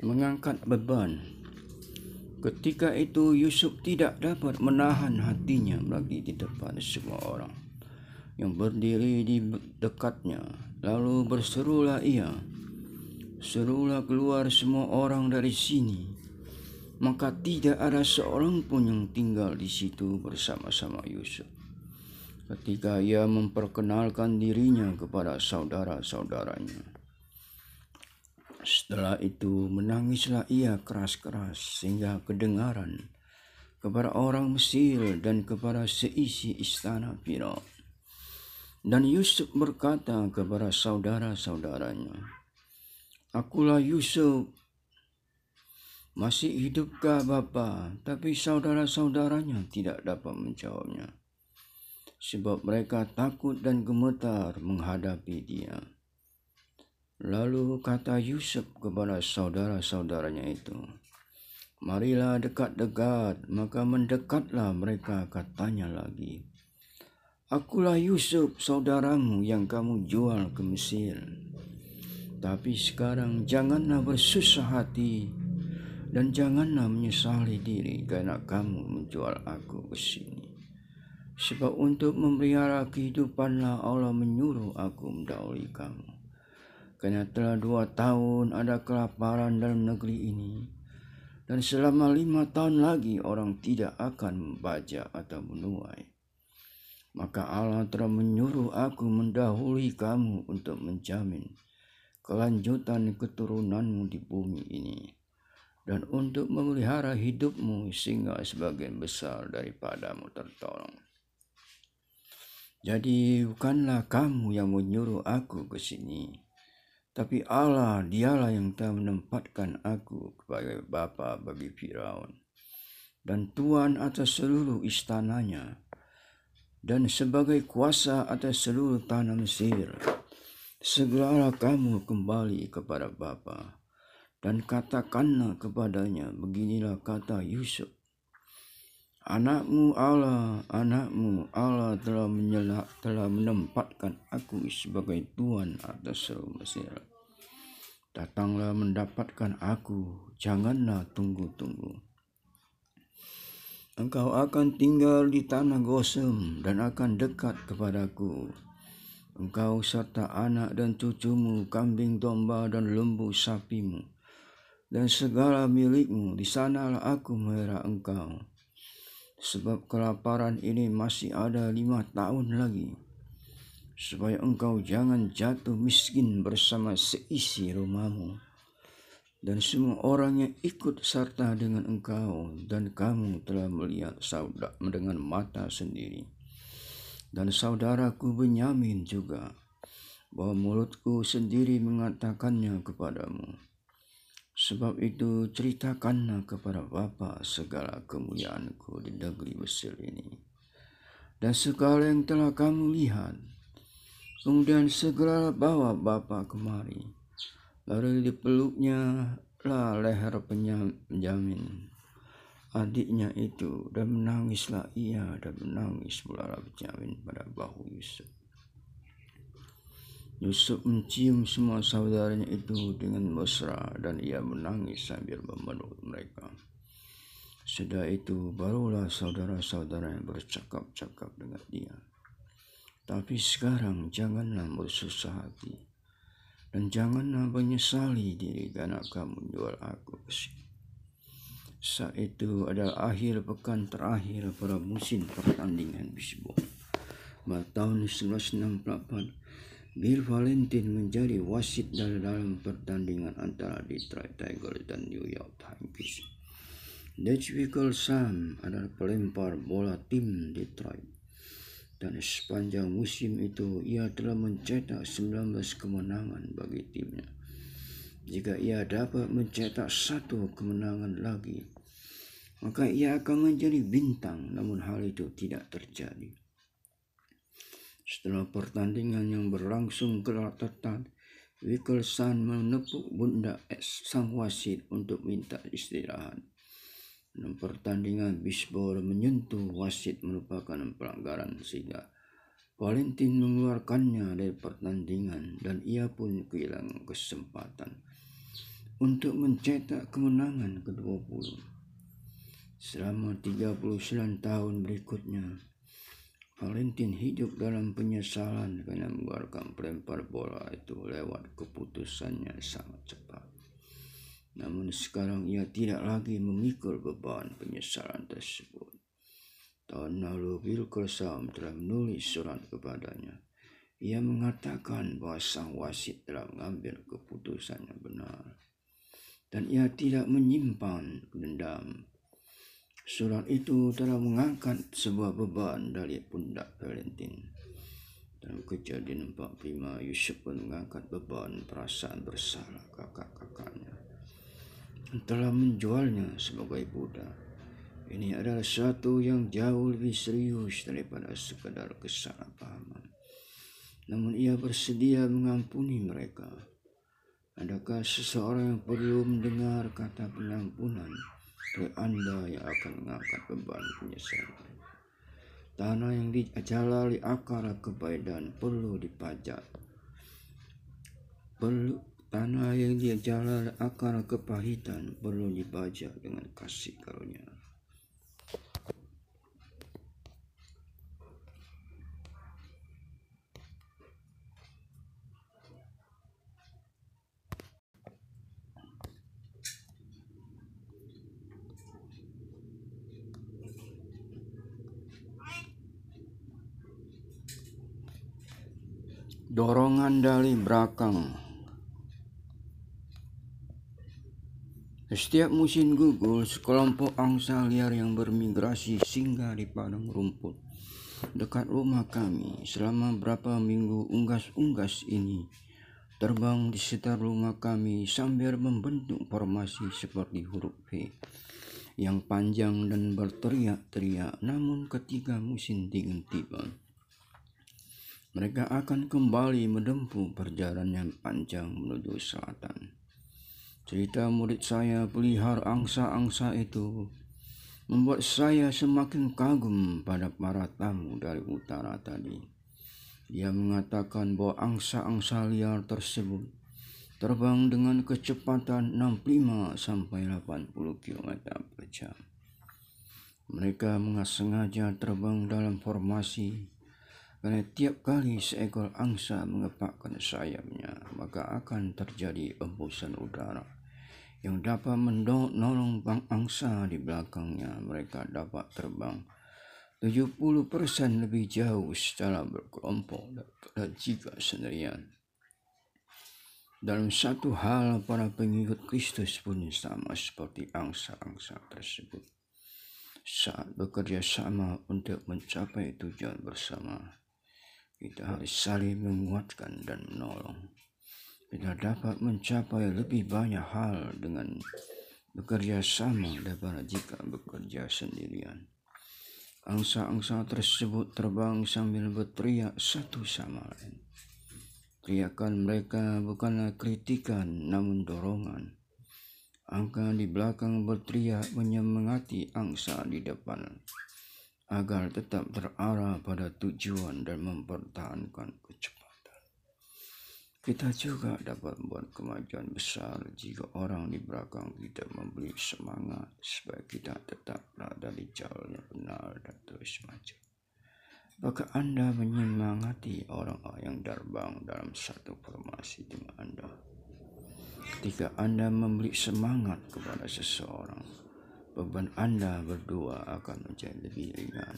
mengangkat beban. Ketika itu Yusuf tidak dapat menahan hatinya lagi di depan semua orang yang berdiri di dekatnya. Lalu berserulah ia, serulah keluar semua orang dari sini. Maka tidak ada seorang pun yang tinggal di situ bersama-sama Yusuf. Ketika ia memperkenalkan dirinya kepada saudara-saudaranya. Setelah itu menangislah ia keras-keras sehingga kedengaran kepada orang Mesir dan kepada seisi istana Firaun. Dan Yusuf berkata kepada saudara-saudaranya, Akulah Yusuf, masih hidupkah Bapa? Tapi saudara-saudaranya tidak dapat menjawabnya. Sebab mereka takut dan gemetar menghadapi dia. Lalu kata Yusuf kepada saudara-saudaranya itu, Marilah dekat-dekat, maka mendekatlah mereka katanya lagi. Akulah Yusuf, saudaramu yang kamu jual ke Mesir. Tapi sekarang janganlah bersusah hati dan janganlah menyesali diri karena kamu menjual aku ke sini. Sebab untuk memelihara kehidupanlah Allah menyuruh aku mendahului kamu. Karena telah dua tahun ada kelaparan dalam negeri ini. Dan selama lima tahun lagi orang tidak akan membaca atau menuai. Maka Allah telah menyuruh aku mendahului kamu untuk menjamin kelanjutan keturunanmu di bumi ini. Dan untuk memelihara hidupmu sehingga sebagian besar daripadamu tertolong. Jadi bukanlah kamu yang menyuruh aku ke sini, tapi Allah dialah yang telah menempatkan aku sebagai bapa bagi Firaun dan tuan atas seluruh istananya dan sebagai kuasa atas seluruh tanah Mesir. Segeralah kamu kembali kepada bapa dan katakanlah kepadanya beginilah kata Yusuf Anakmu Allah, anakmu Allah telah menyelak, telah menempatkan aku sebagai tuan atas seluruh Mesir. Datanglah mendapatkan aku, janganlah tunggu-tunggu. Engkau akan tinggal di tanah Gosem dan akan dekat kepadaku. Engkau serta anak dan cucumu, kambing domba dan lembu sapimu, dan segala milikmu, di sanalah aku merah engkau sebab kelaparan ini masih ada lima tahun lagi, supaya engkau jangan jatuh miskin bersama seisi rumahmu, dan semua orang yang ikut serta dengan engkau, dan kamu telah melihat saudara dengan mata sendiri. Dan saudaraku Benyamin juga, bahwa mulutku sendiri mengatakannya kepadamu Sebab itu ceritakanlah kepada Bapa segala kemuliaanku di negeri Mesir ini. Dan segala yang telah kamu lihat. Kemudian segera bawa Bapa kemari. Lalu dipeluknya lah leher penjamin adiknya itu dan menangislah ia dan menangis pula Benyamin pada bahu Yusuf. Yusuf mencium semua saudaranya itu dengan mesra dan ia menangis sambil memeluk mereka. Sudah itu barulah saudara-saudara yang bercakap-cakap dengan dia. Tapi sekarang janganlah bersusah hati dan janganlah menyesali diri karena kamu jual aku ke sini. Saat itu adalah akhir pekan terakhir pada musim pertandingan bisbol. Pada tahun 1968, Bill Valentine menjadi wasit dalam pertandingan antara Detroit Tigers dan New York Yankees. Dutch Sam adalah pelempar bola tim Detroit. Dan sepanjang musim itu ia telah mencetak 19 kemenangan bagi timnya. Jika ia dapat mencetak satu kemenangan lagi, maka ia akan menjadi bintang namun hal itu tidak terjadi. Setelah pertandingan yang berlangsung ketat, Wickelson menepuk bunda sang wasit untuk minta istirahat. Dan pertandingan bisbol menyentuh wasit merupakan pelanggaran sehingga Valentin mengeluarkannya dari pertandingan dan ia pun kehilangan kesempatan untuk mencetak kemenangan ke-20. Selama 39 tahun berikutnya, Valentin hidup dalam penyesalan karena mengeluarkan pelempar bola itu lewat keputusannya sangat cepat. Namun sekarang ia tidak lagi memikul beban penyesalan tersebut. Tahun lalu Bill Kersam telah menulis surat kepadanya. Ia mengatakan bahwa sang wasit telah mengambil keputusan yang benar dan ia tidak menyimpan dendam. Surat itu telah mengangkat sebuah beban dari pundak Valentin. Dalam kejadian 45, Yusuf pun mengangkat beban perasaan bersalah kakak-kakaknya. Telah menjualnya sebagai budak. Ini adalah sesuatu yang jauh lebih serius daripada sekadar kesalahpahaman. Namun ia bersedia mengampuni mereka Adakah seseorang yang perlu mendengar kata pengampunan dari Anda yang akan mengangkat beban penyesalan? Tanah yang dijalali akar kebaikan perlu dipajak. Perlu tanah yang dijalali akar kepahitan perlu dipajak dengan kasih karunia. Dorongan dari belakang. Setiap musim gugur, sekelompok angsa liar yang bermigrasi singgah di padang rumput dekat rumah kami. Selama berapa minggu unggas-unggas ini terbang di sekitar rumah kami sambil membentuk formasi seperti huruf V yang panjang dan berteriak-teriak. Namun ketika musim dingin tiba, mereka akan kembali menempuh perjalanan panjang menuju selatan. Cerita murid saya pelihar angsa-angsa itu membuat saya semakin kagum pada para tamu dari utara tadi. Dia mengatakan bahwa angsa-angsa liar tersebut terbang dengan kecepatan 65 sampai 80 km per jam. Mereka sengaja terbang dalam formasi karena tiap kali seekor angsa mengepakkan sayapnya, maka akan terjadi embusan udara yang dapat menolong angsa di belakangnya. Mereka dapat terbang 70% lebih jauh secara berkelompok dan jika sendirian. Dalam satu hal, para pengikut Kristus pun sama seperti angsa-angsa tersebut. Saat bekerja sama untuk mencapai tujuan bersama, kita harus saling menguatkan dan menolong. Kita dapat mencapai lebih banyak hal dengan bekerja sama daripada jika bekerja sendirian. Angsa-angsa tersebut terbang sambil berteriak satu sama lain. Teriakan mereka bukanlah kritikan namun dorongan. Angka di belakang berteriak menyemangati angsa di depan agar tetap terarah pada tujuan dan mempertahankan kecepatan. Kita juga dapat membuat kemajuan besar jika orang di belakang kita memberi semangat supaya kita tetap berada di jalan yang benar dan terus maju. Maka Anda menyemangati orang-orang yang terbang dalam satu formasi dengan Anda. Ketika Anda memberi semangat kepada seseorang, beban Anda berdua akan menjadi lebih ringan.